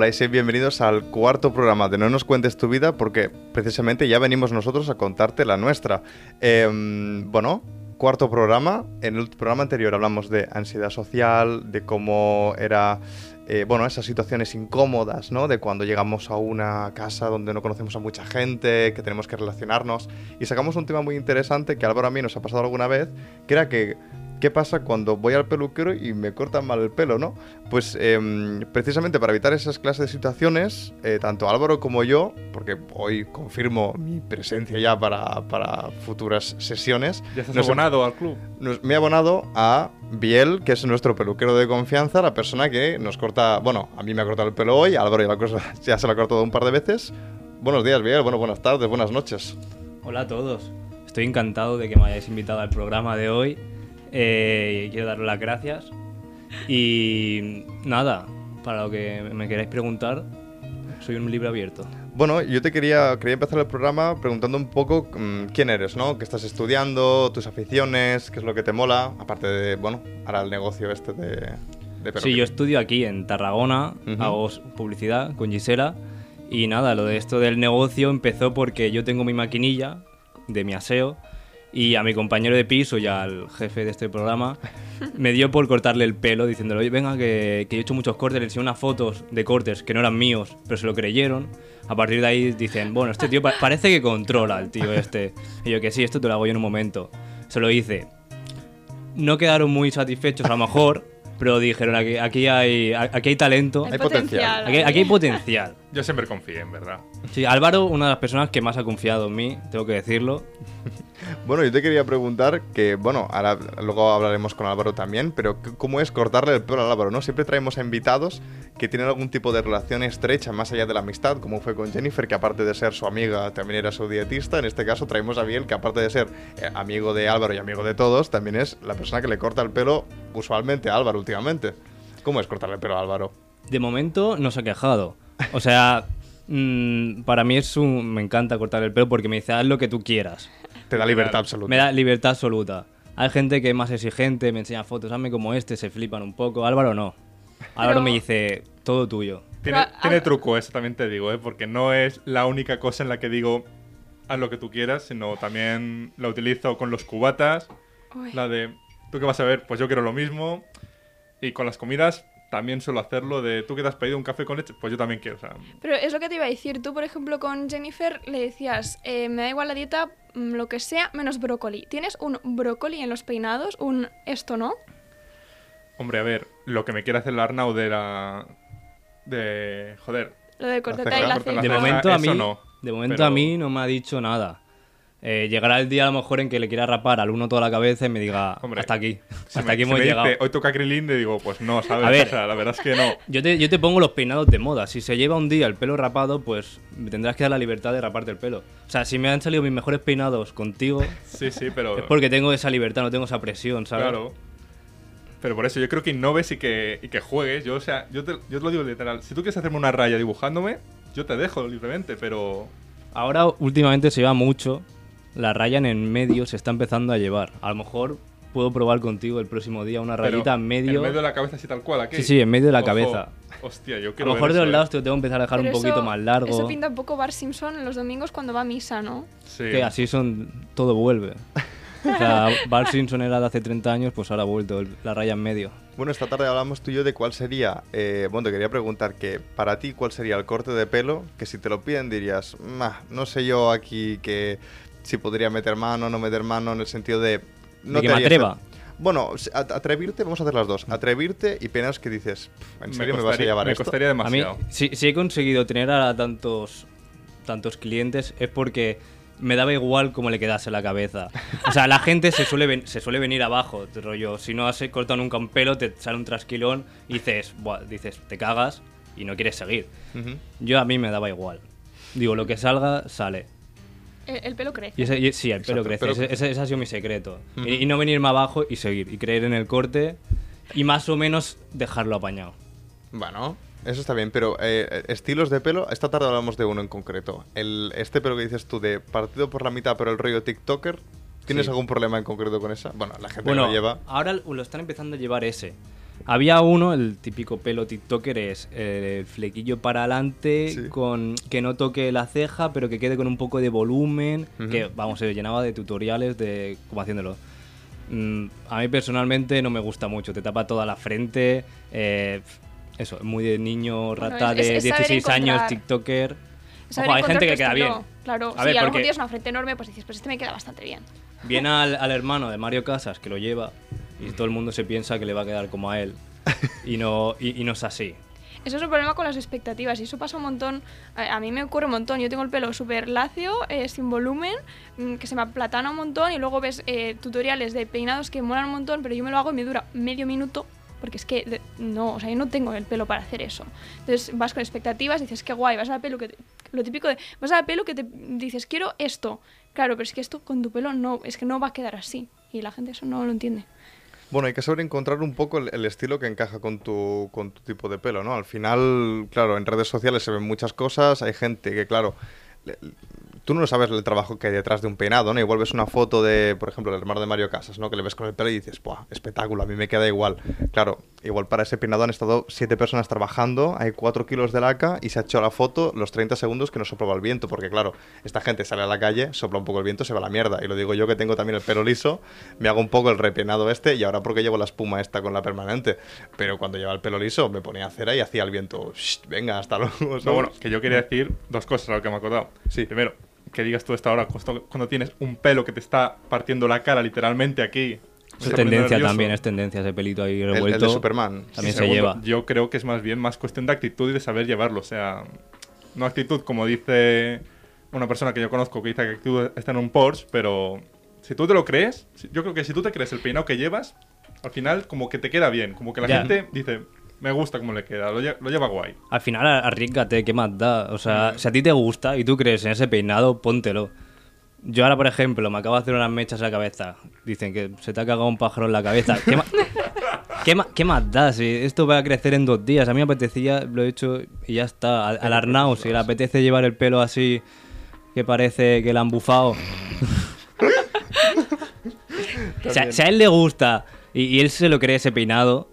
Hola y bienvenidos al cuarto programa de No nos cuentes tu vida porque precisamente ya venimos nosotros a contarte la nuestra. Em, bueno, cuarto programa. En el programa anterior hablamos de ansiedad social, de cómo era, eh, bueno, esas situaciones incómodas, ¿no? De cuando llegamos a una casa donde no conocemos a mucha gente, que tenemos que relacionarnos. Y sacamos un tema muy interesante que Álvaro a mí nos ha pasado alguna vez, que era que ¿Qué pasa cuando voy al peluquero y me cortan mal el pelo, no? Pues em, precisamente para evitar esas clases de situaciones, eh, tanto Álvaro como yo, porque hoy confirmo mi presencia ya para, para futuras sesiones. ¿Ya estás abonado al club? me he abonado a Biel, que es nuestro peluquero de confianza, la persona que nos corta, bueno, a mí me ha cortado el pelo hoy, a Álvaro ya, la cosa, ya se lo ha cortado un par de veces. Buenos días, Biel, bueno, buenas tardes, buenas noches. Hola a todos. Estoy encantado de que me hayáis invitado al programa de hoy eh, quiero daros las gracias. Y nada, para lo que me queráis preguntar, soy un libro abierto. Bueno, yo te quería, quería empezar el programa preguntando un poco mm, quién eres, ¿no? ¿Qué estás estudiando? ¿Tus aficiones? ¿Qué es lo que te mola? Aparte de, bueno, ahora el negocio este de... de sí, yo estudio aquí en Tarragona, hago publicidad con Gisela. Y nada, lo de esto del negocio empezó porque yo tengo mi maquinilla de mi aseo y a mi compañero de piso y al jefe de este programa me dio por cortarle el pelo diciéndole, oye, venga, que, que he hecho muchos cortes, le enseñé unas fotos de cortes que no eran míos, pero se lo creyeron. A partir de ahí dicen, bueno, este tío parece que controla el tío este. Y yo que sí, esto te lo hago yo en un momento. Se lo hice. No quedaron muy satisfechos a lo mejor, pero dijeron, aquí, aquí, hay, aquí hay talento. Hay, potencial. Aquí, aquí, hay potencial. Yo siempre confié, en verdad. Sí, Álvaro, una de las personas que más ha confiado en mí, tengo que decirlo. Bueno, yo te quería preguntar que, bueno, ahora luego hablaremos con Álvaro también, pero ¿cómo es cortarle el pelo a Álvaro, no? Siempre traemos a invitados que tienen algún tipo de relación estrecha más allá de la amistad, como fue con Jennifer, que aparte de ser su amiga, también era su dietista. En este caso traemos a Biel, que aparte de ser eh, amigo de Álvaro y amigo de todos, también es la persona que le corta el pelo usualmente a Álvaro últimamente. ¿Cómo es cortarle el pelo a Álvaro? De momento no se ha quejado. O sea, mm, para mí es un... Me encanta cortar el pelo porque me dice, haz lo que tú quieras. Te da libertad absoluta. Me da libertad absoluta. Hay gente que es más exigente, me enseña fotos, hazme como este, se flipan un poco. Álvaro no. Álvaro me dice, todo tuyo. Tiene, tiene truco, eso también te digo, ¿eh? porque no es la única cosa en la que digo, haz lo que tú quieras, sino también la utilizo con los cubatas, la de, ¿tú qué vas a ver? Pues yo quiero lo mismo. Y con las comidas, también suelo hacerlo de tú que te has pedido un café con leche, pues yo también quiero. Pero es lo que te iba a decir. Tú, por ejemplo, con Jennifer le decías, eh, me da igual la dieta, mm, lo que sea, menos brócoli. ¿Tienes un brócoli en los peinados? ¿Un esto no? Hombre, a ver, lo que me quiere hacer el Arnau de la... de... joder. Lo de cortarte ahí la De momento a mí, no, de momento a mí no me ha dicho nada. Eh, llegará el día a lo mejor en que le quiera rapar al uno toda la cabeza y me diga, hasta aquí, hasta aquí hemos llegado. Hoy toca Krilin, le digo, pues no, ¿sabes? A ver, la verdad es que no. Yo te, yo te pongo los peinados de moda. Si se lleva un día el pelo rapado, pues me tendrás que dar la libertad de raparte el pelo. O sea, si me han salido mis mejores peinados contigo, sí, sí, pero... es porque tengo esa libertad, no tengo esa presión, ¿sabes? Claro. Pero por eso yo creo que innoves y que, y que juegues. Yo, o sea, yo te, yo te lo digo literal. Si tú quieres hacerme una raya dibujándome, yo te dejo libremente, pero... Ahora últimamente se lleva mucho la raya en el medio se está empezando a llevar. A lo mejor puedo probar contigo el próximo día una rayita en medio. En medio de la cabeza así tal cual, aquí. Sí, sí, en medio de la cabeza. Hostia, yo quiero A lo mejor de los eh. lados te lo tengo que empezar a dejar un poquito más largo. Eso pinta un poco Bar Simpson en los domingos cuando va a misa, ¿no? Sí. Que así son. Todo vuelve. O sea, Bar Simpson era de hace 30 años, pues ahora ha vuelto la raya en medio. Bueno, esta tarde hablamos tú y yo de cuál sería. Eh, bueno, te quería preguntar que para ti, ¿cuál sería el corte de pelo? Que si te lo piden dirías, no sé yo aquí que si podría meter mano, no meter mano, en el sentido de... No que me atreva. Bueno, atrevirte, vamos a hacer las dos. Atrevirte y penas que dices, ¿en serio me, vas a llevar me esto? costaría demasiado. A mí, si, he conseguido tener a tantos, tantos clientes es porque me daba igual cómo le quedase la cabeza. O sea, la gente se suele, se suele venir abajo, rollo. Si no has cortado nunca un pelo, te sale un trasquilón y dices, dices, te cagas y no quieres seguir. Yo a mí me daba igual. Digo, lo que salga, sale. El, el pelo crece. Y ese- y- sí, el pelo Exacto, crece. pelo- Ese, ese- ese ha sido mi secreto. y, y no venirme abajo y seguir. Y creer en el corte. Y más o menos dejarlo apañado. Bueno, eso está bien, pero eh, estilos de pelo, esta tarde hablamos de uno en concreto. El, este pelo que dices tú de partido por la mitad, pero el rollo TikToker, ¿tienes Sí. algún problema en concreto con esa? Bueno, la gente Bueno, lo lleva. ahora lo están empezando a llevar ese. Había uno, el típico pelo TikToker es eh, el flequillo para adelante, Sí. con que no toque la ceja, pero que quede con un poco de volumen, Ujú. que vamos, se llenaba de tutoriales de cómo haciéndolo. Mm, a mí personalmente no me gusta mucho, te tapa toda la frente, eh, eso, muy de niño rata es- de es saber 16 años, TikToker. Ojo, hay gente que queda bien. Claro, A sí, ver, a lo mejor porque- tienes una frente enorme, pues dices, pues este me queda bastante bien. Viene al, al hermano de Mario Casas que lo lleva y todo el mundo se piensa que le va a quedar como a él. Y no, y, y no es así. Eso es un problema con las expectativas y eso pasa un montón. A, mí me ocurre un montón. Yo tengo el pelo súper lacio, eh, sin volumen, mm, que se me aplatana un montón y luego ves eh, tutoriales de peinados que molan un montón, pero yo me lo hago y me dura medio minuto. Porque es que no, o sea, yo no tengo el pelo para hacer eso. Entonces vas con expectativas, dices, qué guay, vas a la pelo que te- lo típico de, vas a la pelo que te dices, quiero esto. Claro, pero es que esto con tu pelo no, es que no va a quedar así. Y la gente eso no lo entiende. Bueno, hay que saber encontrar un poco el, estilo que encaja con tu, con tu tipo de pelo, ¿no? Al final, claro, en redes sociales se ven muchas cosas, hay gente que, claro, tú no sabes el trabajo que hay detrás de un peinado, ¿no? Igual ves una foto de, por ejemplo, el hermano de Mario Casas, ¿no? Que le ves con el pelo y dices, ¡buah, espectáculo! A mí me queda igual. Claro, igual para ese peinado han estado siete personas trabajando, hay cuatro kilos de laca y se ha hecho la foto los 30 segundos que no soplaba el viento, porque claro, esta gente sale a la calle, sopla un poco el viento, se va a la mierda. Y lo digo yo que tengo también el pelo liso, me hago un poco el repeinado este y ahora porque llevo la espuma esta con la permanente. Pero cuando llevaba el pelo liso me ponía cera y hacía el viento, "Shh, venga, hasta luego. No, bueno, que yo quería decir dos cosas a lo que me he acordado. Sí. Primero, que digas tú esta hora, cuando tienes un pelo que te está partiendo la cara literalmente aquí. Es tendencia también, es tendencia ese pelito ahí el, el revuelto. de Superman. También se segundo, lleva. Yo creo que es más bien más cuestión de actitud y de saber llevarlo. O sea, no actitud como dice una persona que yo conozco que dice que actitud está en un Porsche, pero si tú te lo crees, yo creo que si tú te crees el peinado que llevas, al final como que te queda bien. Como que la Ya. gente dice, me gusta cómo le queda, lo, lle- lo lleva guay. Al final, arriesgate, ¿qué más da? O Mm. sea, si a ti te gusta y tú crees en ese peinado, póntelo. Yo ahora, por ejemplo, me acabo de hacer unas mechas a la cabeza. Dicen que se te ha cagado un pájaro en la cabeza. ¿Qué, ma- ¿Qué, más da? Si esto va a crecer en dos días. A mí me apetecía, lo he hecho y ya está. Al, al Arnau, si le apetece llevar el pelo así, que parece que le han bufado. O sea, si a él le gusta y, y él se lo cree ese peinado,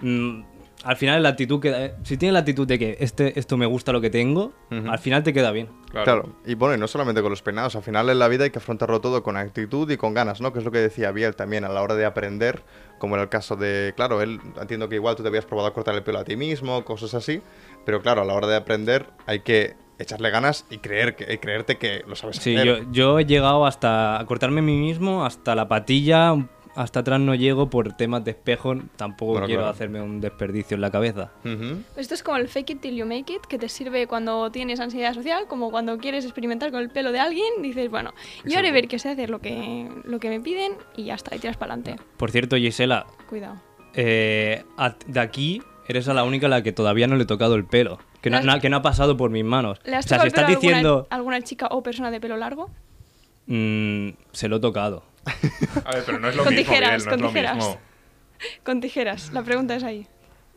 mm, al final la actitud que si tiene la actitud de que este esto me gusta lo que tengo, Ujú. al final te queda bien. Claro. y bueno, y no solamente con los peinados, al final en la vida hay que afrontarlo todo con actitud y con ganas, ¿no? Que es lo que decía Biel también a la hora de aprender, como en el caso de, claro, él, entiendo que igual tú te habías probado a cortar el pelo a ti mismo, cosas así, pero claro, a la hora de aprender hay que echarle ganas y creer que, y creerte que lo sabes Sí, hacer. yo, yo he llegado hasta a cortarme a mí mismo, hasta la patilla, hasta atrás no llego por temas de espejo, tampoco Bueno, quiero claro. hacerme un desperdicio en la cabeza. Ujú. Esto es como el fake it till you make it, que te sirve cuando tienes ansiedad social, como cuando quieres experimentar con el pelo de alguien, dices, bueno, yo haré ver que sé hacer lo que, lo que me piden y ya está, y tiras para adelante. Por cierto, Gisela, Cuidado. eh, de aquí eres a la única a la que todavía no le he tocado el pelo, que no, ¿Le has- que no ha pasado por mis manos. ¿Le has o sea, tocado si el pelo estás a alguna- diciendo, alguna chica o persona de pelo largo? mm, se lo he tocado. A ver, pero no es lo Con mismo, tijeras, Biel, no con es lo tijeras. mismo. Con tijeras, la pregunta es ahí.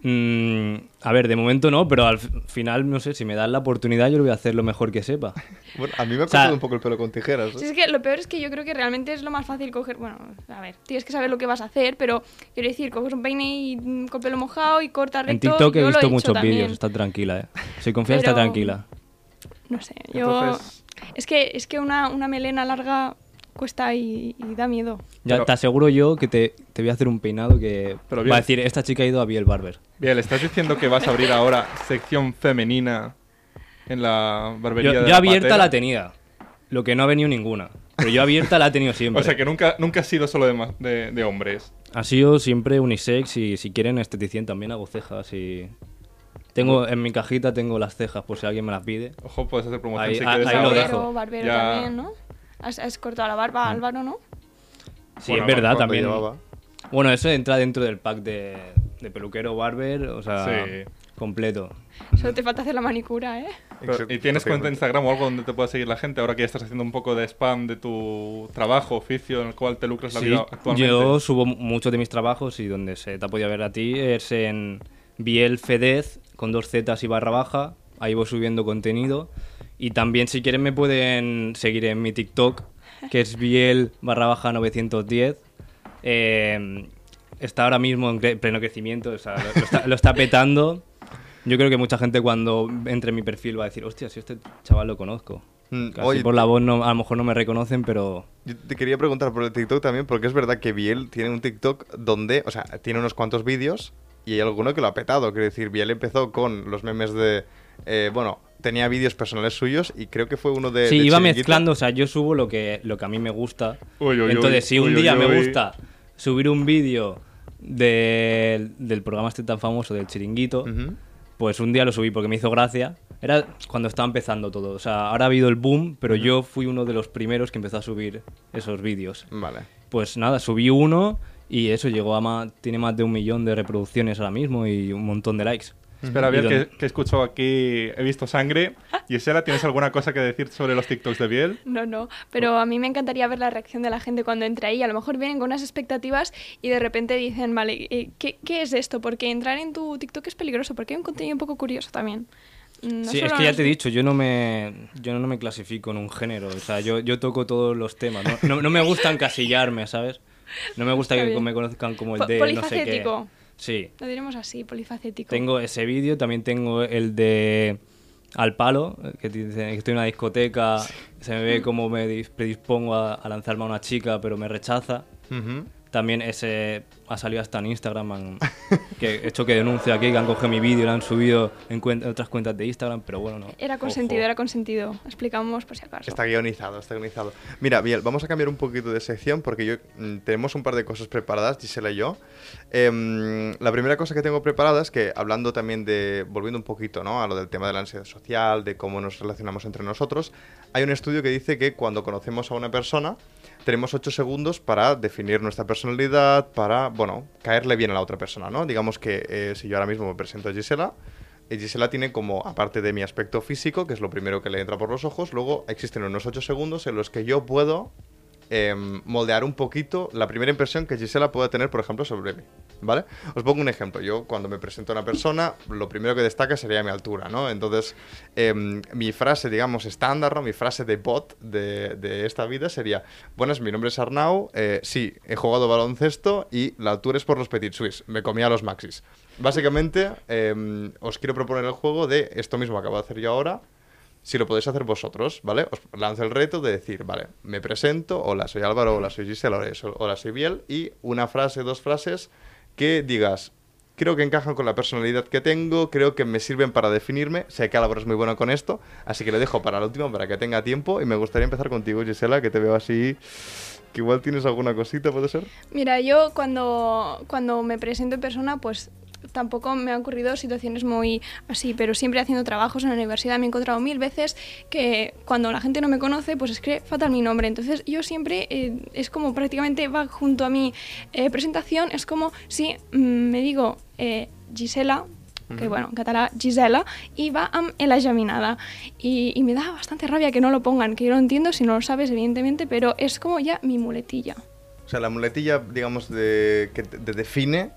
Mm, a ver, de momento no, pero al final, no sé, si me dan la oportunidad yo lo voy a hacer lo mejor que sepa. Bueno, a mí me ha sea- cortado un poco el pelo con tijeras. ¿eh? Si es que lo peor es que yo creo que realmente es lo más fácil coger. Bueno, a ver, tienes que saber lo que vas a hacer, pero quiero decir, coges un peine y, mm, con pelo mojado y corta recto. En TikTok he lo visto muchos vídeos, está tranquila, eh. Si confías, está tranquila. No sé, yo. Entonces- Es que, es que una, una melena larga cuesta y, y da miedo. Ya Pero- te aseguro yo que te, te voy a hacer un peinado que Pero va a decir, esta chica ha ido a Biel Barber. Bien, ¿estás diciendo que vas a abrir ahora sección femenina en la barbería Yo, de yo la abierta Patera? la tenía, lo que no ha venido ninguna. Pero yo abierta la he tenido siempre. O sea que nunca, nunca has sido solo de, ma- de, de hombres. Ha sido siempre unisex y si quieren esteticien también hago cejas y... Tengo, en mi cajita tengo las cejas por si alguien me las pide. Ojo, puedes hacer promoción Ahí- si ahí quieres lo ahora. dejo. Barbero, barbero Ya- también, ¿no? Has, has cortado la barba. Álvaro, ¿no? Sí, Bueno, es verdad también. llevaba. Bueno, eso entra dentro del pack de, de peluquero barber, o sea, Sí. completo. Solo te falta hacer la manicura, ¿eh? ¿Y tienes cuenta de Instagram o algo donde te pueda seguir la gente ahora que ya estás haciendo un poco de spam de tu trabajo, oficio en el cual te lucras la vida actualmente? Yo subo muchos de mis trabajos y donde se te ha podido ver a ti es en Biel Fedez con dos zetas y barra baja. Ahí voy subiendo contenido. Y también si quieren me pueden seguir en mi TikTok, que es Biel barra baja 910. Eh, está ahora mismo en pleno crecimiento, o sea, lo, está, petando. Yo creo que mucha gente cuando entre en mi perfil va a decir, hostia, si este chaval lo conozco. Mm, Casi por la voz no, a lo mejor no me reconocen, pero... Yo te quería preguntar por el TikTok también, porque es verdad que Biel tiene un TikTok donde, o sea, tiene unos cuantos vídeos y hay alguno que lo ha petado. Quiero decir, Biel empezó con los memes de... Eh, bueno, tenía vídeos personales suyos y creo que fue uno de... Sí, iba mezclando, o sea, yo subo lo que, lo que a mí me gusta. Entonces, si un día me gusta subir un vídeo del programa este tan famoso del chiringuito, pues un día lo subí porque me hizo gracia. Era cuando estaba empezando todo. O sea, ahora ha habido el boom, pero yo fui uno de los primeros que empezó a subir esos vídeos. Vale. Pues nada, subí uno y eso llegó a más, tiene más de un millón de reproducciones ahora mismo y un montón de likes. Espera, a ver, que, que escucho aquí, he visto sangre. Gisela, ¿tienes alguna cosa que decir sobre los TikToks de Biel? No, no, pero a mí me encantaría ver la reacción de la gente cuando entra ahí. A lo mejor vienen con unas expectativas y de repente dicen, vale, ¿qué, qué es esto? Porque entrar en tu TikTok es peligroso, porque hay un contenido un poco curioso también. Mm, sí, es que ya te he dicho, yo no me, yo no me clasifico en un género, o sea, yo, yo toco todos los temas, ¿no? No, me gusta encasillarme, ¿sabes? No me gusta que me conozcan como el de no sé qué. Sí. Lo diremos así, polifacético. Tengo ese vídeo, también tengo el de Al Palo, que dice que estoy en una discoteca, se me ve como me predispongo a, lanzarme a una chica, pero me rechaza. También ese ha salido hasta en Instagram, que he hecho que denuncie aquí, que han cogido mi vídeo y lo han subido en, otras cuentas de Instagram, pero bueno, no. Era consentido, era consentido. Explicamos por si acaso. Está guionizado, está guionizado. Mira, bien, vamos a cambiar un poquito de sección porque yo mm, tenemos un par de cosas preparadas, Gisela y yo. Em, la primera cosa que tengo preparada es que, hablando también de, volviendo un poquito ¿no? a lo del tema de la ansiedad social, de cómo nos relacionamos entre nosotros, hay un estudio que dice que cuando conocemos a una persona, tenemos 8 segundos para definir nuestra personalidad, para, bueno, caerle bien a la otra persona, ¿no? Digamos que eh, si yo ahora mismo me presento a Gisela, eh, Gisela tiene como, aparte de mi aspecto físico, que es lo primero que le entra por los ojos, luego existen unos 8 segundos en los que yo puedo Em, moldear un poquito la primera impresión que Gisela pueda tener, por ejemplo, sobre mí. ¿Vale? Os pongo un ejemplo. Yo, cuando me presento a una persona, lo primero que destaca sería mi altura, ¿no? Entonces, em, mi frase, digamos, estándar, ¿no? Mi frase de bot de, esta vida sería: Buenas, mi nombre es Arnau. Eh, sí, he jugado baloncesto y la altura es por los Petit Suisse. Me comía los maxis. Básicamente, em, os quiero proponer el juego de esto mismo que acabo de hacer yo ahora si lo podéis hacer vosotros, ¿vale? Os lanzo el reto de decir, vale, me presento, hola, soy Álvaro, hola, soy Gisela, hola, soy Biel, y una frase, dos frases que digas, creo que encajan con la personalidad que tengo, creo que me sirven para definirme. Sé que Álvaro es muy bueno con esto, así que le dejo para el último para que tenga tiempo. Y me gustaría empezar contigo, Gisela, que te veo así. Que igual tienes alguna cosita, ¿puede ser? Mira, yo cuando, cuando me presento en persona, pues tampoco me han ocurrido situaciones muy así, pero siempre haciendo trabajos en la universidad me he encontrado mil veces que cuando la gente no me conoce, pues escribe fatal mi nombre. Entonces yo siempre, eh, es como prácticamente va junto a mi eh, presentación, es como si mm, me digo eh, Gisela, que bueno, en catalán Gisela, y va a la geminada. Y, y, me da bastante rabia que no lo pongan, que yo lo entiendo si no lo sabes, evidentemente, pero es como ya mi muletilla. O sea, la muletilla, digamos, de, que te define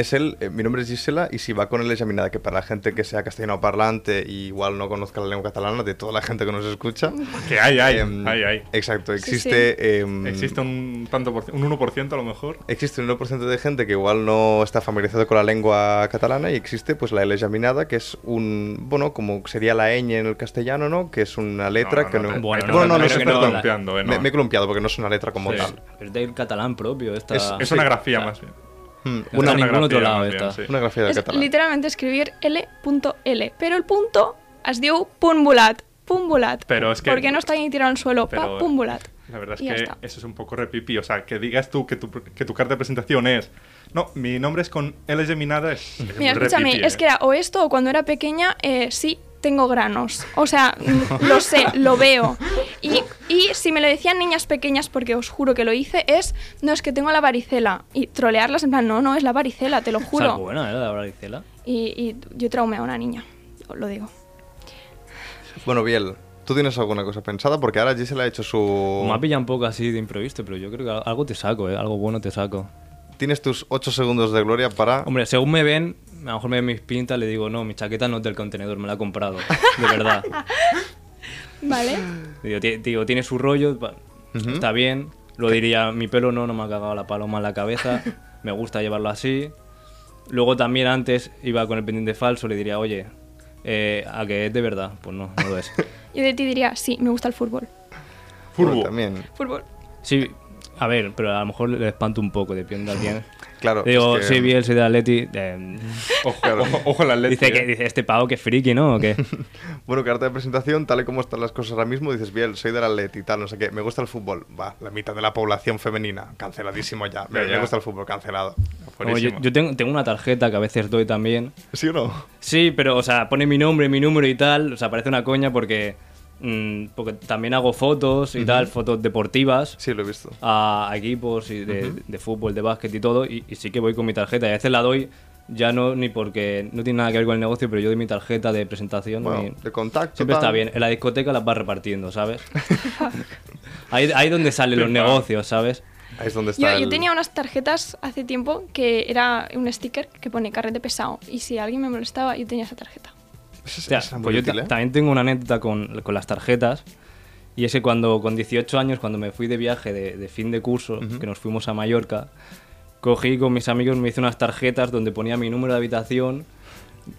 es él, eh, mi nombre es Gisela y si va con él examinada, que para la gente que sea castellano parlante y igual no conozca la lengua catalana, de toda la gente que nos escucha. Que hay, hay, em, hay, hay. Exacto, existe... Em, existe un, tanto por, un 1% a lo mejor. Existe un 1% de gente que igual no está familiarizado con la lengua catalana y existe pues la L examinada, que es un, bueno, como sería la ñ en el castellano, ¿no? Que es una letra que no... Bueno, no, no, no, sé, perdón. Me, me, he columpiado porque no es una letra como tal. Es del catalán propio. Esta... Es, una grafía más bien. Hmm, una, ningún otro lado Una grafía de es literalmente escribir L.L, pero el punto es diu punt volat. Pero es que... Porque no está ahí tirado al suelo, pa, punt volat. La verdad es que eso es un poco repipi. O sea, que digas tú que tu, que tu carta de presentación es. No, mi nombre es con L geminada. Es, Mira, escúchame, es ¿eh? que era o esto o cuando era pequeña, eh, sí, tengo granos. O sea, lo sé, lo veo. Y, y, si me lo decían niñas pequeñas, porque os juro que lo hice, es, no, es que tengo la varicela. Y trolearlas en plan, no, no, es la varicela, te lo juro. Es buena, ¿eh? La varicela. Y, y yo traumé a una niña, lo digo. Bueno, Biel, ¿tú tienes alguna cosa pensada? Porque ahora Gisela ha hecho su... Me ha pillado un poco así de imprevisto, pero yo creo que algo te saco, ¿eh? Algo bueno te saco. Tienes tus 8 segundos de gloria para... Hombre, según me ven, a lo mejor me ven mis pintas, le digo, no, mi chaqueta no es del contenedor, me la ha comprado. De verdad. Vale. Digo, ti- digo, tiene su rollo, está bien. Lo diría, mi pelo no, no me ha cagado la paloma en la cabeza, me gusta llevarlo así. Luego también antes iba con el pendiente falso, le diría, oye, eh, ¿a que es de verdad? Pues no, no lo es. Yo de ti diría, sí, me gusta el fútbol. Furbo. también. Fútbol. Sí, a ver, pero a lo mejor le espanto un poco, depende de alguien. Claro. Digo, es que- sí, Biel, soy de Atleti. eh, Ojo, ojo, ojo al Atleti, dice que eh. dice, este pavo que friki, ¿no? ¿O qué? Bueno, carta de presentación, tal y como están las cosas ahora mismo, dices, Biel, soy del Atleti y tal, no sé qué, me gusta el fútbol. Va, la mitad de la población femenina, canceladísimo ya. Me, Ya, me gusta el fútbol, cancelado. Como yo, Buenísimo. yo tengo, tengo una tarjeta que a veces doy también. ¿Sí o no? Sí, pero, o sea, pone mi nombre, mi número y tal. O sea, parece una coña porque, porque también hago fotos y tal, fotos deportivas Sí, lo he visto. a, equipos y de, de fútbol, de básquet y todo. Y, y sí que voy con mi tarjeta. Y a veces la doy ya no ni porque no tiene nada que ver con el negocio, pero yo doy mi tarjeta de presentación. Bueno, mi- de contacto. Siempre tal. está bien. En la discoteca las vas repartiendo, ¿sabes? ahí, ahí donde salen los negocios, ¿sabes? Ahí es donde Yo, está yo el- tenía unas tarjetas hace tiempo que era un sticker que pone carrete pesado. Y si alguien me molestaba, yo tenía esa tarjeta. Esa- Hostia, esa es pues yo útil, ta- ¿eh? también tengo una anécdota con, con las tarjetas. Y es que cuando, con 18 años, cuando me fui de viaje de, de fin de curso, que nos fuimos a Mallorca, cogí con mis amigos, me hice unas tarjetas donde ponía mi número de habitación,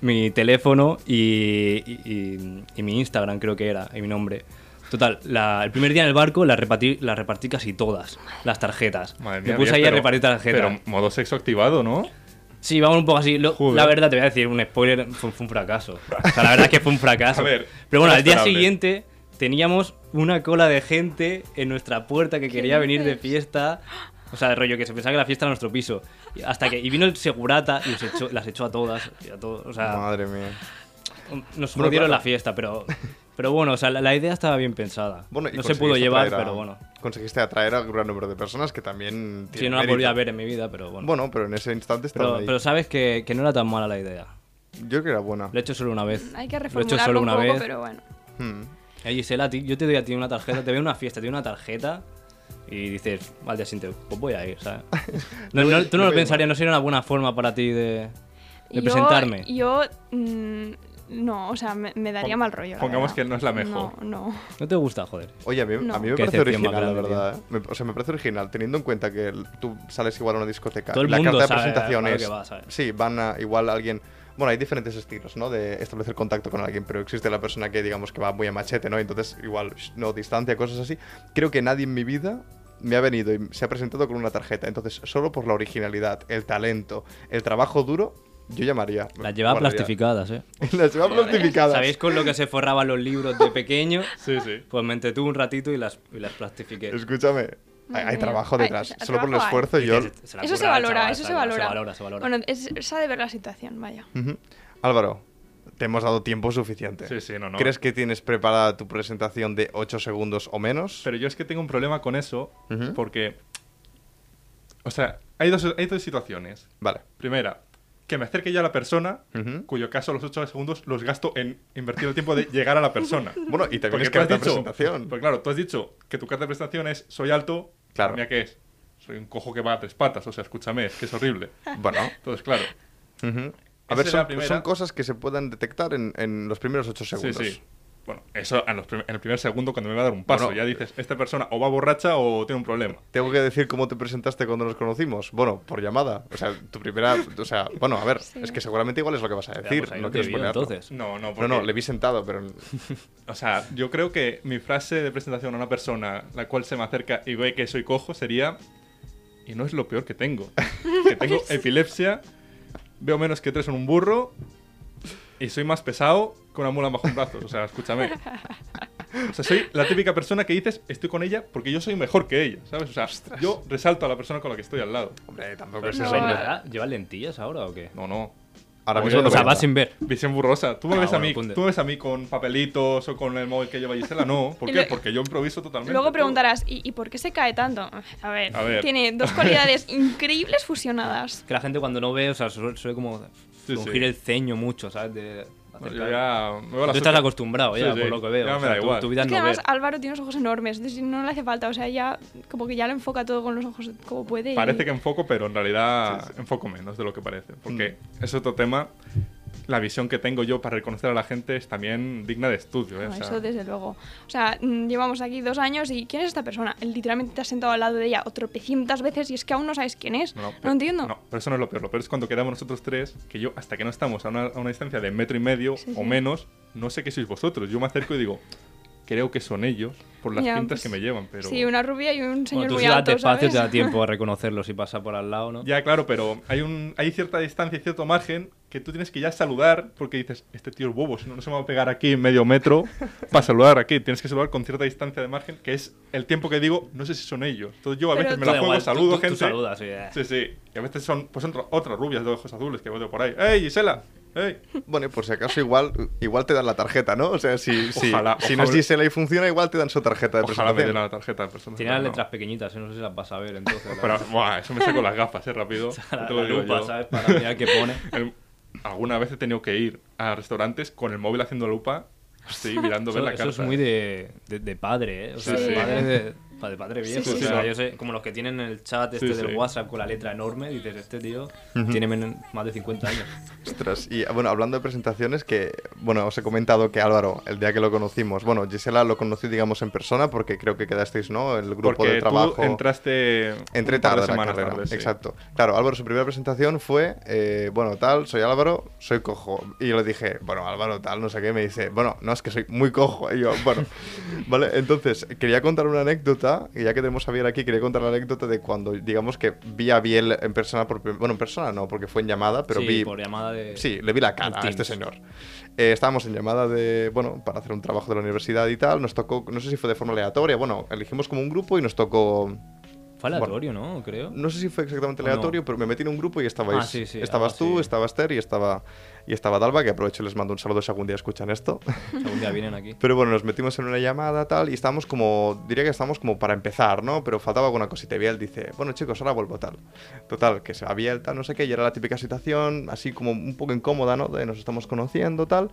mi teléfono y, y- y- y mi Instagram, creo que era, y mi nombre. Total, la- el primer día en el barco las repartí, las repartí casi todas, las tarjetas. Madre me mía, puse Biel, ahí a pero- repartir tarjetas. Pero modo sexo activado, ¿no? Sí, vamos un poco así. Lo- la verdad, te voy a decir, un spoiler, fue, fue un fracaso. O sea, la verdad es que fue un fracaso. A ver, Pero bueno, al día siguiente teníamos una cola de gente en nuestra puerta que quería venir de fiesta. O sea, de rollo, que se pensaba que la fiesta era nuestro piso. Y hasta que y vino el segurata y los echó- las echó a todas. y a todos, o sea, Madre mía. nos claro. la fiesta, pero, pero bueno, o sea, la, la idea estaba bien pensada. Bueno, y no se pudo llevar, a- pero bueno. Conseguiste atraer a un gran número de personas que también Sí, no la volví a ver en mi vida, pero bueno. Bueno, pero en ese instante estaba pero, ahí. pero sabes que, que no era tan mala la idea. Yo creo que era buena. Lo he hecho solo una vez. Hay que Lo he hecho reformularlo solo un una poco, vez. pero bueno. Hmm. Eh, Gisela, yo te doy a ti una tarjeta, te veo en una fiesta, te doy una tarjeta y dices, al día siguiente, pues voy a ir, ¿sabes? No, no, tú no lo pensarías, no sería una buena forma para ti de, de Yo- presentarme. Yo, mm, no, o sea, me, me daría Pon- mal rollo. pongamos que no es la mejor. No, no. ¿No te gusta, joder? Oye, a mí, No. a mí me Qué parece original, la verdad. ¿eh? Me- o sea, me parece original, teniendo en cuenta que el- tú sales igual a una discoteca. Todo el y la mundo carta de sabe presentación a lo es. que va, ¿sabes? Sí, van a igual alguien. Bueno, hay diferentes estilos, ¿no? De establecer contacto con alguien, pero existe la persona que, digamos, que va muy a machete, ¿no? Entonces, igual, no, distancia, cosas así. Creo que nadie en mi vida me ha venido y se ha presentado con una tarjeta. Entonces, solo por la originalidad, el talento, el trabajo duro, yo llamaría. Las llevaba plastificadas, ¿eh? Las llevaba plastificadas. ¿Sabéis con lo que se forraban los libros de pequeño? Sí, sí. Pues me entretuve un ratito y las, y las plastifiqué. Escúchame, hay, mía. trabajo detrás. Solo por el hay. esfuerzo, yo. Eso se valora, chaval, eso se valora. Se valora, se valora. Bueno, es, se ha de ver la situación, vaya. Álvaro, te hemos dado tiempo suficiente. Sí, sí, no, no. ¿Crees que tienes preparada tu presentación de 8 segundos o menos? Pero yo es que tengo un problema con eso porque... O sea, hay dos, hay dos situaciones. Vale. Primera, que me acerque ya a la persona, cuyo caso los 8 segundos los gasto en invertir el tiempo de llegar a la persona. Bueno, y también Porque es carta de dicho- presentación. Pues claro, tú has dicho que tu carta de presentación es soy alto. Claro. Mira qué es. Soy un cojo que va a tres patas. O sea, escúchame, es que es horrible. Bueno. Entonces, claro. A ver, son cosas que se puedan detectar en, en los primeros 8 segundos. Sí, sí. Bueno, eso en, los prim- en el primer segundo cuando me va a dar un paso. Bueno, ya dices, esta persona o va borracha o tiene un problema. Tengo que decir cómo te presentaste cuando nos conocimos. Bueno, por llamada. O sea, tu primera. O sea, bueno, a ver, Sí. es que seguramente igual es lo que vas a decir. pues no no te quieres vi, entonces. No, no, No, porque... no, le vi sentado, pero. O sea, yo creo que mi frase de presentación a una persona la cual se me acerca y ve que soy cojo sería... Y no es lo peor que tengo. Que tengo epilepsia, veo menos que tres en un burro y soy más pesado que una mula bajo un brazo. O sea, escúchame. O sea, soy la típica persona que dices, estoy con ella porque yo soy mejor que ella, ¿sabes? O sea, yo resalto a la persona con la que estoy al lado. Hombre, tampoco es no, eso. ¿ves hombre. nada? ¿Llevas lentillas ahora o qué? No, no. Ahora mismo no o sea, nada. sin ver. Visión borrosa. ¿Tú me, Ah, ves a bueno, mí, punto. ¿Tú me ves a mí con papelitos o con el móvil que lleva Gisela? No. ¿Por Y qué? lo- Porque yo improviso totalmente. Luego preguntarás, ¿y, y por qué se cae tanto? A ver, A ver. tiene dos cualidades increíbles fusionadas. Que la gente cuando no ve, o sea, suele, suele como Sí, frungir sí. el ceño mucho, ¿sabes? De Bueno, yo ya me veo la Tú estás acostumbrado ya, Sí, sí, por lo que veo. ya o me da tu- igual. Tu, vida Es que no además ver. Álvaro tiene unos ojos enormes, entonces no le hace falta, o sea, ya como que ya lo enfoca todo con los ojos como puede. y- Parece que enfoco, pero en realidad enfoco menos de lo que parece. Porque Mm. es otro tema. La visión que tengo yo para reconocer a la gente es también digna de estudio. ¿eh? No, O sea, eso desde luego. O sea, mm, llevamos aquí dos años y ¿quién es esta persona? Literalmente te has sentado al lado de ella tropecientas veces y es que aún no sabes quién es. No, pero- entiendo. No, pero eso no es lo peor. Lo peor es cuando quedamos nosotros tres, que yo, hasta que no estamos a una, a una distancia de metro y medio Sí, o sí. menos, no sé qué sois vosotros. Yo me acerco y digo, creo que son ellos por las Ya, pintas pues, que me llevan. Pero... Sí, una rubia y un señor Bueno, tú muy alto, despacio te da tiempo a reconocerlo si pasa por al lado, ¿no? Ya, claro, pero hay, un, hay cierta distancia y cierto margen que tú tienes que ya saludar porque dices, este tío es bobo, si no, no se me va a pegar aquí medio metro para saludar aquí. Tienes que saludar con cierta distancia de margen, que es el tiempo que digo, no sé si son ellos. Entonces yo a Pero veces me Tú la juego, igual, tú- saludo tú- tú gente. saludas, sí, eh. Sí, sí. Y a veces son pues, otro- otras rubias de ojos azules que veo por ahí. ¡Ey, Gisela! Bueno, y por si acaso igual, igual te dan la tarjeta, ¿no? O sea, si, si, Ojalá, si no es ojalá. Gisela y funciona, igual te dan su tarjeta de Ojalá me den presentación. la tarjeta de persona. Tiene las no. letras pequeñitas, ¿eh? no sé si las vas a ver entonces. Pero, buah, eso me saco las gafas, ¿eh? Rápido. la, te lo la digo lupa, yo. ¿sabes? Para mirar qué pone. El- alguna vez he tenido que ir a restaurantes con el móvil haciendo lupa, sí, mirando ver Eso, la eso carta. es muy de, de, de padre, ¿eh? O sea, Sí, de sí. padre de, pa- de padre viejo. Sí, sí, o sea, sí. yo sé, como los que tienen el chat este Sí, del sí. WhatsApp con la letra enorme, dices, este tío tiene más de 50 años. Ostras, y bueno, hablando de presentaciones, que bueno, os he comentado que Álvaro, el día que lo conocimos, bueno, Gisela lo conocí, digamos, en persona, porque creo que quedasteis, ¿no? El grupo Porque de trabajo. tú entraste Entré tarde la carrera. tarde, sí. Exacto. Claro, Álvaro, su primera presentación fue, eh, bueno, tal, soy Álvaro, soy cojo. Y yo le dije, bueno, Álvaro, tal, no sé qué. Me dice, bueno, no, es que soy muy cojo. Y yo, bueno, vale. Entonces, quería contar una anécdota, y ya que tenemos a Biel aquí, quería contar la anécdota de cuando, digamos, que vi a Biel en persona, por, bueno, en persona no, porque fue en llamada, pero sí, vi... por llamada de... Sí, le vi la cara a este señor. Eh, estábamos en llamada de, bueno, para hacer un trabajo de la universidad y tal. Nos tocó, no sé si fue de forma aleatoria, bueno, elegimos como un grupo y nos tocó Fue aleatorio, ¿no? Creo. no sé si fue exactamente aleatorio, pero me metí en un grupo y estabais, Ah, sí, sí, estabas tú, así. estaba Esther y estaba, y estaba Dalva, que aprovecho y les mando un saludo si algún día escuchan esto. Algún día vienen aquí. Pero bueno, nos metimos en una llamada tal y estábamos como, diría que estábamos como para empezar, ¿no? Pero faltaba alguna cosita. Y Biel dice, bueno chicos, ahora vuelvo tal. Total, que se tal, no sé qué, y era la típica situación, así como un poco incómoda, ¿no? De nos estamos conociendo tal.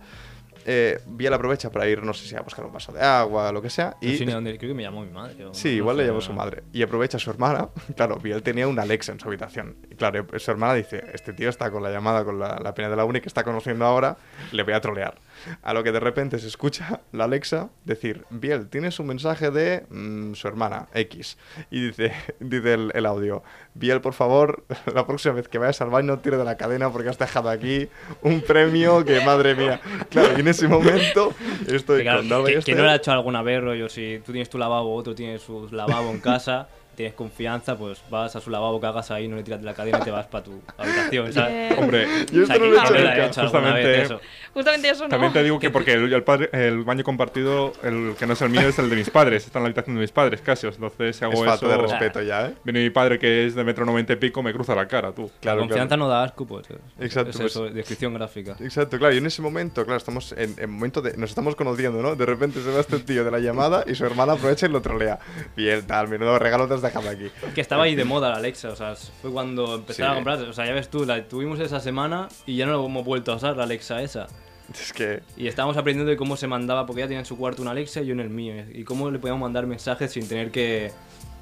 Eh, Biel aprovecha para ir, no sé si a buscar un vaso de agua, lo que sea. No Y sé ni dónde- creo que me llamó mi madre. o Sí, no igual le sé, llamó no. su madre. Y aprovecha a su hermana. Claro, Biel tenía una Alexa en su habitación. Y claro, su hermana dice, este tío está con la llamada con la, la pena de la uni que está conociendo ahora, le voy a trolear. A lo que de repente se escucha la Alexa decir, Biel, tienes un mensaje de mm, su hermana, X. Y dice, dice el, el audio, Biel, por favor, la próxima vez que vayas al baño no tires de la cadena porque has dejado aquí un premio que, madre mía. Claro, y en ese momento Que, claro, con Dalva y que- que Esther. no lo ha hecho alguna vez, rollo, si tú tienes tu lavabo, otro tiene su lavabo en casa, tienes confianza, pues vas a su lavabo, cagas ahí, no le tiras de la cadena y te vas para tu habitación, ¿sabes? Hombre, Yo O sea, esto no lo he hecho ha hecho Justamente- eso. Justamente eso no. También te digo que porque el, el padre- el baño compartido, el que no es el mío, es el de mis padres. Está en la habitación de mis padres, casi. Entonces, si hago Es falta eso... de respeto ya, ¿eh? Viene mi padre, que es de metro noventa y pico, me cruza la cara, tú. Claro, la confianza no da asco, pues. es- Exacto, Es pues- eso, descripción gráfica. Exacto, claro, y en ese momento, claro, estamos en, en momento de. Nos estamos conociendo, ¿no? De repente se va este tío de la llamada y su hermana aprovecha y lo trolea. Bien, tal, menudo regalo te aquí. Que estaba ahí de moda la Alexa, o sea, fue cuando empezaron Sí. a comprar. O sea, ya ves tú, la tuvimos esa semana y ya no la hemos vuelto a usar, la Alexa esa. Es que. Y estábamos aprendiendo de cómo se mandaba, porque ella tenía en su cuarto una Alexa y yo en el mío. Y cómo le podíamos mandar mensajes sin tener que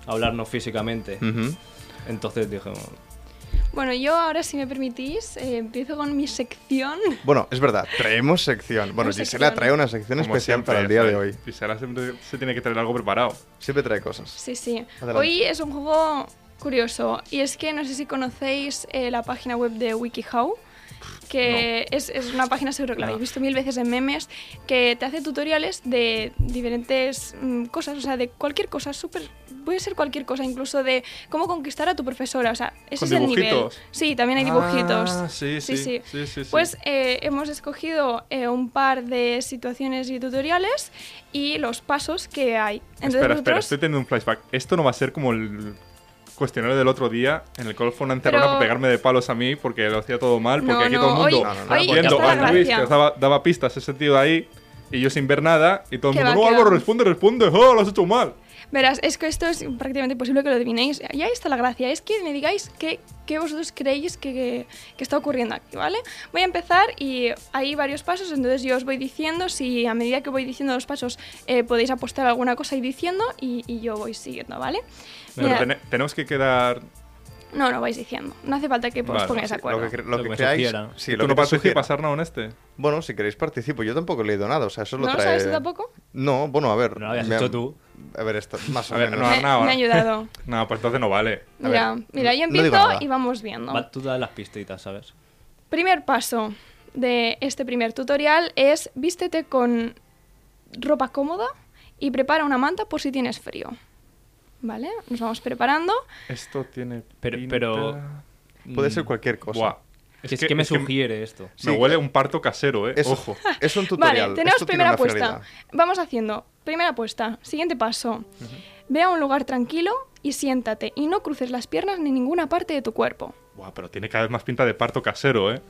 hablarnos físicamente. Entonces dije, Bueno, yo ahora, si me permitís, eh, empiezo con mi sección. Bueno, es verdad, traemos sección. Bueno, Gisela sección. trae una sección Como especial siempre, para el día de hoy. Sara siempre se tiene que tener algo preparado. Siempre trae cosas. Sí, sí. Adelante. Hoy es un juego curioso. Y es que no sé si conocéis eh, la página web de WikiHow. Que es, es una página seguro que la habéis visto mil veces en memes, que te hace tutoriales de diferentes mm, cosas, o sea, de cualquier cosa, súper, puede ser cualquier cosa, incluso de cómo conquistar a tu profesora, o sea, ese ¿Con es el nivel. Sí, también hay dibujitos. Ah, sí, sí, sí. sí, sí, sí. Pues eh, hemos escogido eh, un par de situaciones y tutoriales y los pasos que hay. Entonces espera, espera, nosotros- estoy teniendo un flashback. Esto no va a ser como el cuestionario del otro día en el cual fue una encerrona Pero- para pegarme de palos a mí porque lo hacía todo mal, porque No, aquí no, todo el mundo hoy- viendo a Luis que daba, daba pistas ese tío de ahí y yo sin ver nada y todo el mundo, va, no, Álvaro, va. responde, responde, oh, lo has hecho mal. Verás, es que esto es prácticamente imposible que lo adivinéis. Y ahí está la gracia, es que me digáis qué, qué vosotros creéis que, que- que está ocurriendo aquí, ¿vale? Voy a empezar y hay varios pasos, entonces yo os voy diciendo, si a medida que voy diciendo los pasos eh, podéis apostar alguna cosa y diciendo y, y yo voy siguiendo, ¿vale? Pero tenemos que quedar. no, no vais diciendo, no hace falta que os Vale, pongáis de Lo acuerdo. que, cre- lo Lo que que creáis. Sí, ¿Tú lo no que participas, sugiera. Arnau, en este? Bueno, si queréis participo. Yo tampoco he leído nada, o sea, eso lo ¿No lo trae... sabes tú tampoco? No, bueno, a ver. No lo habías me- hecho tú. A ver, esto, más o A ver, no, me, Arnau, me ha ayudado. No, pues entonces no vale. A Mira, ver, mira, yo empiezo nada. y vamos viendo. Va, tú das las pistitas, ¿sabes? Primer paso de este primer tutorial es vístete con ropa cómoda y prepara una manta por si tienes frío. ¿Vale? Nos vamos preparando. Esto tiene. Pero- pinta- pero- Puede Mm, ser cualquier cosa. Buah. Es, que, es que me sugiere esto. Sí. Me huele un parto casero, ¿eh? Es, Ojo. es un tutorial. Vale, tenemos esto primera apuesta. finalidad. Vamos haciendo. Primera apuesta. Siguiente paso. Ve a un lugar tranquilo y siéntate y no cruces las piernas ni ninguna parte de tu cuerpo. Buah, pero tiene cada vez más pinta de parto casero, ¿eh?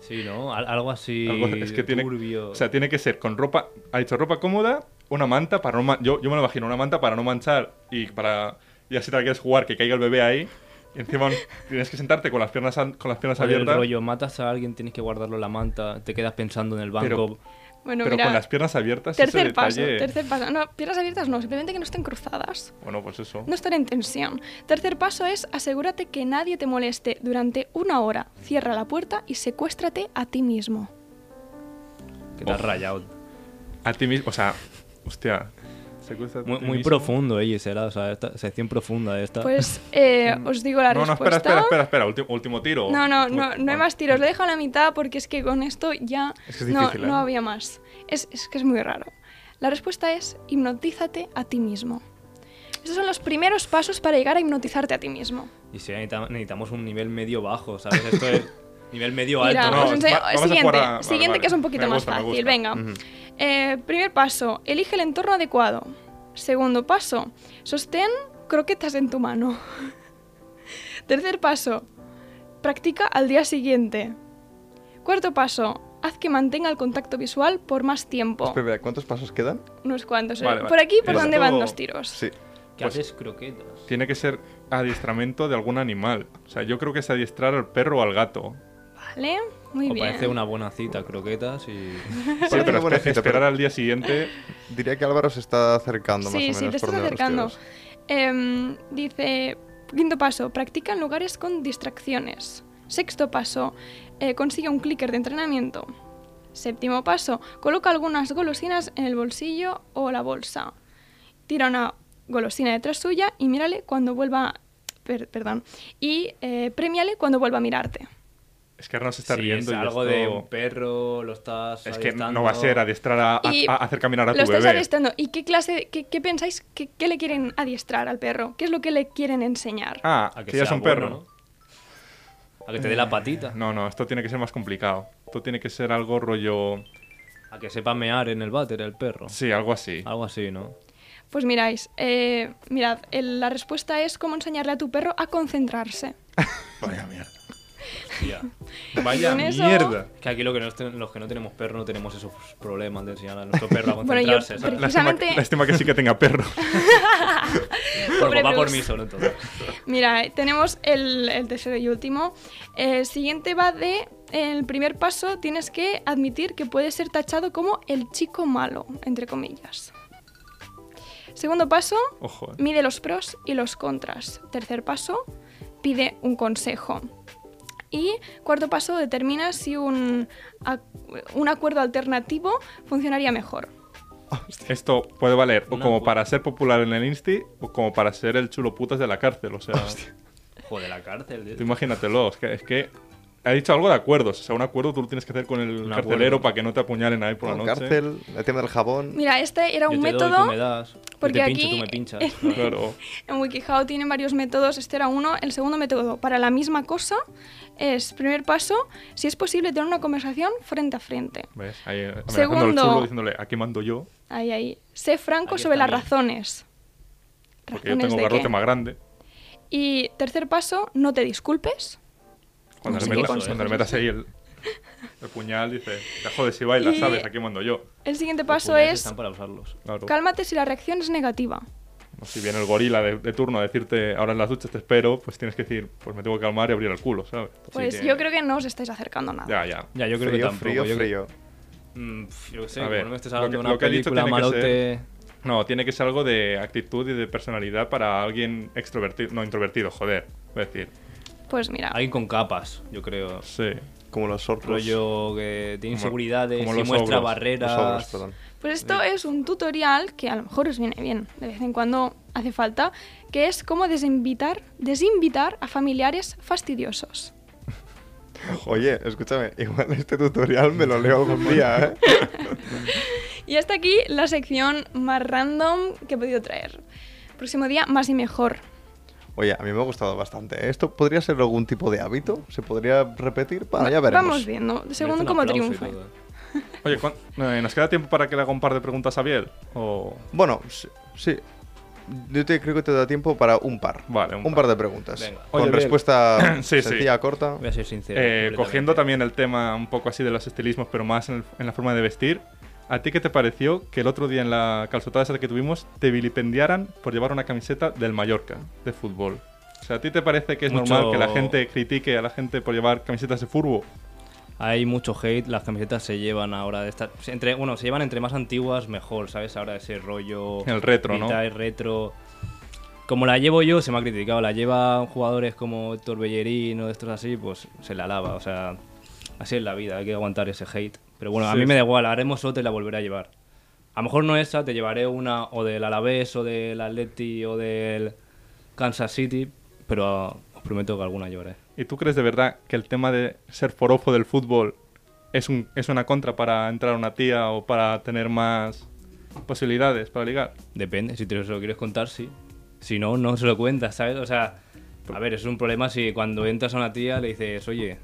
Sí, ¿no? Al- algo así Algo- es que tiene, turbio. o sea, tiene que ser con ropa, ha dicho ropa cómoda, una manta para no man- yo, yo me lo imagino, una manta para no manchar y para y así te la quieres jugar que caiga el bebé ahí y encima tienes que sentarte con las piernas con las piernas O el abiertas, rollo, matas a alguien, tienes que guardarlo en la manta, te quedas pensando en el banco. Pero- Bueno, pero mira. con las piernas abiertas ese tercer paso. detalle- Tercer paso. No, piernas abiertas no, simplemente que no estén cruzadas. Bueno, pues eso. No estar en tensión. Tercer paso es asegúrate que nadie te moleste durante una hora. Cierra la puerta y secuéstrate a ti mismo. que te has rayado. A ti mismo, o sea, hostia, Muy, muy profundo, ella será, o sea, esta sección profunda esta. Pues eh, os digo la No, no, respuesta. espera, espera, espera, espera, último, último tiro. No, no, no, no hay más tiros. Lo he dejado a la mitad porque es que con esto ya Es que es no, difícil, ¿eh? no había más. Es, es que es muy raro. La respuesta es hipnotízate a ti mismo. Estos son los primeros pasos para llegar a hipnotizarte a ti mismo. Y si necesitamos, necesitamos un nivel medio bajo, ¿sabes? Esto es nivel medio Mira, alto. no, os enseño- va- vamos a siguiente, jugar a- vale, siguiente vale. que es un poquito Me más gusta, fácil. Venga. Eh, primer paso, elige el entorno adecuado. Segundo paso, sostén croquetas en tu mano. Tercer paso, practica al día siguiente. Cuarto paso, haz que mantenga el contacto visual por más tiempo. Espera, ¿cuántos pasos quedan? Unos cuantos. eh. Vale. Por aquí, ¿por dónde van los tiros? Sí. ¿Qué Pues- haces croquetas? Tiene que ser adiestramiento de algún animal. O sea, yo creo que es adiestrar al perro o al gato. Vale, muy O bien. parece una buena cita, croquetas y... Sí, pero buena cita, esperar pero al día siguiente. Diría que Álvaro se está acercando más Sí, o sí, menos. te por estás acercando. Em, dice, quinto paso, practica en lugares con distracciones. Sexto paso, eh, consigue un clicker de entrenamiento. Séptimo paso, coloca algunas golosinas en el bolsillo o la bolsa. Tira una golosina detrás suya y mírale cuando vuelva... per- perdón. Y eh, premiale cuando vuelva a mirarte. Es que Arnaud se está Sí, riendo. es y algo esto- de un perro, lo estás Es que no va a ser adiestrar a, a- a hacer caminar a Lo tu estáis bebé. adiestrando. ¿Y qué clase, qué, qué pensáis, qué, qué le quieren adiestrar al perro? ¿Qué es lo que le quieren enseñar? Ah, A que, que ya es sea un bueno, perro. ¿no? A que te dé la patita. No, no, esto tiene que ser más complicado. Esto tiene que ser algo rollo. A que sepa mear en el váter el perro. Sí, algo así. Algo así, ¿no? Pues miráis, eh, mirad, el- la respuesta es cómo enseñarle a tu perro a concentrarse. Vaya mierda. Hostia. Vaya mierda. Que aquí lo que no ten- los que no tenemos perro no tenemos esos problemas de enseñar a nuestro perro a Bueno, yo- concentrarse. ¿sabes? Precisamente- Lástima, lástima que sí que tenga perro. Pues va por mí solo entonces. Mira, eh, tenemos el, el tercero y último. El siguiente va de, el primer paso, tienes que admitir que puedes ser tachado como el chico malo, entre comillas. Segundo paso, Ojo. eh. mide los pros y los contras. Tercer paso, pide un consejo. Y cuarto paso, determina si un, un acuerdo alternativo funcionaría mejor. Esto puede valer o como para ser popular en el Insti o como para ser el chulo putas de la cárcel. O sea, Joder, la cárcel. tú imagínatelo. Es que, es que ha dicho algo de acuerdos. O sea, un acuerdo tú lo tienes que hacer con el Un carcelero acuerdo. para que no te apuñalen ahí por la noche. cárcel, el tema del jabón. Mira, este era Yo un te doy, método. tú me das. Yo porque te pincho, aquí- tú me pinchas. Claro. En WikiHow tienen varios métodos. Este era uno. El segundo método para la misma cosa es, primer paso, si es posible tener una conversación frente a frente. ¿Ves? Ahí eh, Segundo. chulo diciéndole, aquí mando yo, Ahí, ahí. Sé franco Aquí sobre las bien. razones. porque yo ¿Razones tengo de garrote qué? más grande. Y tercer paso, no te disculpes. Cuando, No sé le, metas, consejos cuando le metas ahí el, el puñal, dice, te jodes si bailas, Y- ¿sabes? Aquí mando yo. El siguiente paso es, Están para usarlos. Claro. cálmate si la reacción es negativa. Si viene el gorila de, de turno a decirte ahora en las duchas te espero, pues tienes que decir, pues me tengo que calmar y abrir el culo, ¿sabes? Pues Sí, yo creo que no os estáis acercando a nada. Ya, ya. Ya, yo creo frío, que tampoco. frío, yo, frío. Mm, yo qué sé, A ver, no me estés lo hablando que- de una lo que ha dicho película tiene que malote... No, tiene que ser algo de actitud y de personalidad para alguien extrovertido, no introvertido, joder. Es decir, Pues mira, Alguien con capas, yo creo. sí. Como los orcos. Rollo que tiene Como- inseguridades como y los muestra ogros, barreras. Los ogros, perdón. Pues esto es un tutorial que a lo mejor os viene bien, de vez en cuando hace falta, que es cómo desinvitar, desinvitar a familiares fastidiosos. Oye, escúchame, igual este tutorial me lo leo algún día, ¿eh? Y hasta aquí la sección más random que he podido traer. Próximo día, más y mejor. Oye, a mí me ha gustado bastante. ¿eh? ¿Esto podría ser algún tipo de hábito? ¿Se podría repetir? Bueno, ya veremos. Vamos viendo, según y triunfe. Oye, ¿cuán- eh, ¿nos queda tiempo para que le haga un par de preguntas a Biel? O... Bueno, sí. sí. Yo te, creo que te da tiempo para un par. Vale, un un par. par de preguntas. Venga. Con Oye, respuesta Sí, sí. sencilla, corta. Voy a ser sincero. Eh, cogiendo también el tema un poco así de los estilismos, pero más en, el- en la forma de vestir, ¿a ti qué te pareció que el otro día en la calzotada esa que tuvimos te vilipendiaran por llevar una camiseta del Mallorca, de fútbol? O sea, ¿a ti te parece que es Mucho- normal que la gente critique a la gente por llevar camisetas de fútbol? Hay mucho hate, las camisetas se llevan ahora de estar entre bueno, se llevan entre más antiguas mejor, ¿sabes? Ahora ese rollo El retro, ¿no? vintage, retro. Como la llevo yo, se me ha criticado, la llevan jugadores como Héctor Bellerín o de estos así, pues se la alaba, o sea, así es la vida, hay que aguantar ese hate. Pero bueno, a mí me da igual, haremos otra y la volveré a llevar. A lo mejor no esa, te llevaré una o del Alavés o del Atleti o del Kansas City, pero os prometo que alguna llevaré. ¿Y tú crees de verdad que el tema de ser forofo del fútbol es, un, es una contra para entrar a una tía o para tener más posibilidades para ligar? Depende, si te lo quieres contar, sí. Si no, no se lo cuentas, ¿sabes? O sea, a ver, es un problema si cuando entras a una tía le dices, oye,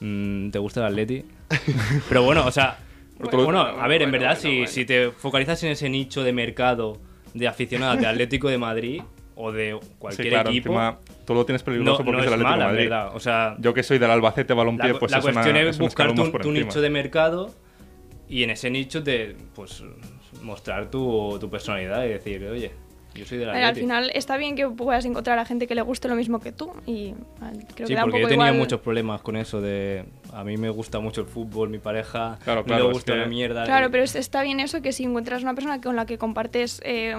mm, ¿te gusta el Atleti? Pero bueno, o sea, Bueno, bueno, a ver, en bueno, verdad, bueno, si, si te focalizas en ese nicho de mercado de aficionados de Atlético de Madrid o de cualquier sí, claro, equipo, encima tú lo tienes no, peligroso porque no es el Atlético mala, de Madrid. verdad. O sea, Yo que soy del Albacete Balompié, la, pues la es cuestión una, es un buscar tu, tu nicho de mercado y en ese nicho te, pues, mostrar tu, tu personalidad y decir, oye, yo soy de la ver, al final está bien que puedas encontrar a gente que le guste lo mismo que tú y ah, creo Sí, que da un porque yo he tenido igual- muchos problemas con eso de... A mí me gusta mucho el fútbol, mi pareja Claro, no claro, le es gusta que- la mierda. Claro, pero es- está bien eso que si encuentras una persona con la que compartes eh,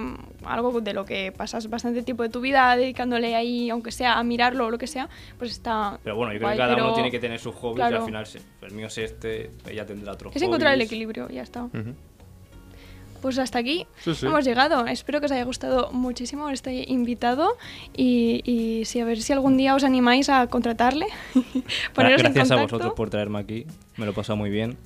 algo de lo que pasas bastante tiempo de tu vida dedicándole ahí, aunque sea a mirarlo o lo que sea, pues está. Pero bueno, yo creo guay, que cada pero uno tiene que tener sus hobbies y claro. al final sí, el mío es este, ella tendrá otro Es encontrar el equilibrio, ya está. Pues hasta aquí Sí, sí. hemos llegado. Espero que os haya gustado muchísimo este invitado y, y si a ver si algún día os animáis a contratarle. Poneros en Gracias a contacto. vosotros por traerme aquí, me lo he pasado muy bien.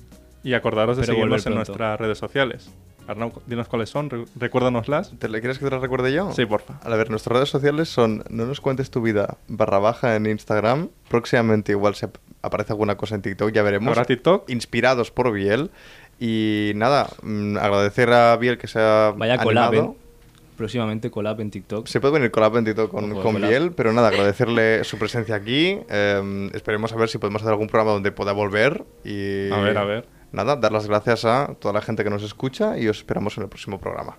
Y acordaros de Pero seguirnos en nuestras redes sociales. Arnau, dinos cuáles son, re- recuérdanoslas. ¿Te le quieres que te lo recuerde yo? Sí, porfa. A ver, nuestras redes sociales son no nos cuentes tu vida barra baja en Instagram. Próximamente igual se ap- aparece alguna cosa en TikTok, ya veremos. ¿Habrá TikTok? Inspirados por Biel. Y nada, mm, agradecer a Biel que se ha Vaya collab, animado. ¿eh? Próximamente collab en TikTok. Se puede venir collab en TikTok con, collab. Biel, pero nada, agradecerle su presencia aquí. eh, esperemos a ver si podemos hacer algún programa donde pueda volver. Y A ver, a ver. Nada, dar las gracias a toda la gente que nos escucha y os esperamos en el próximo programa.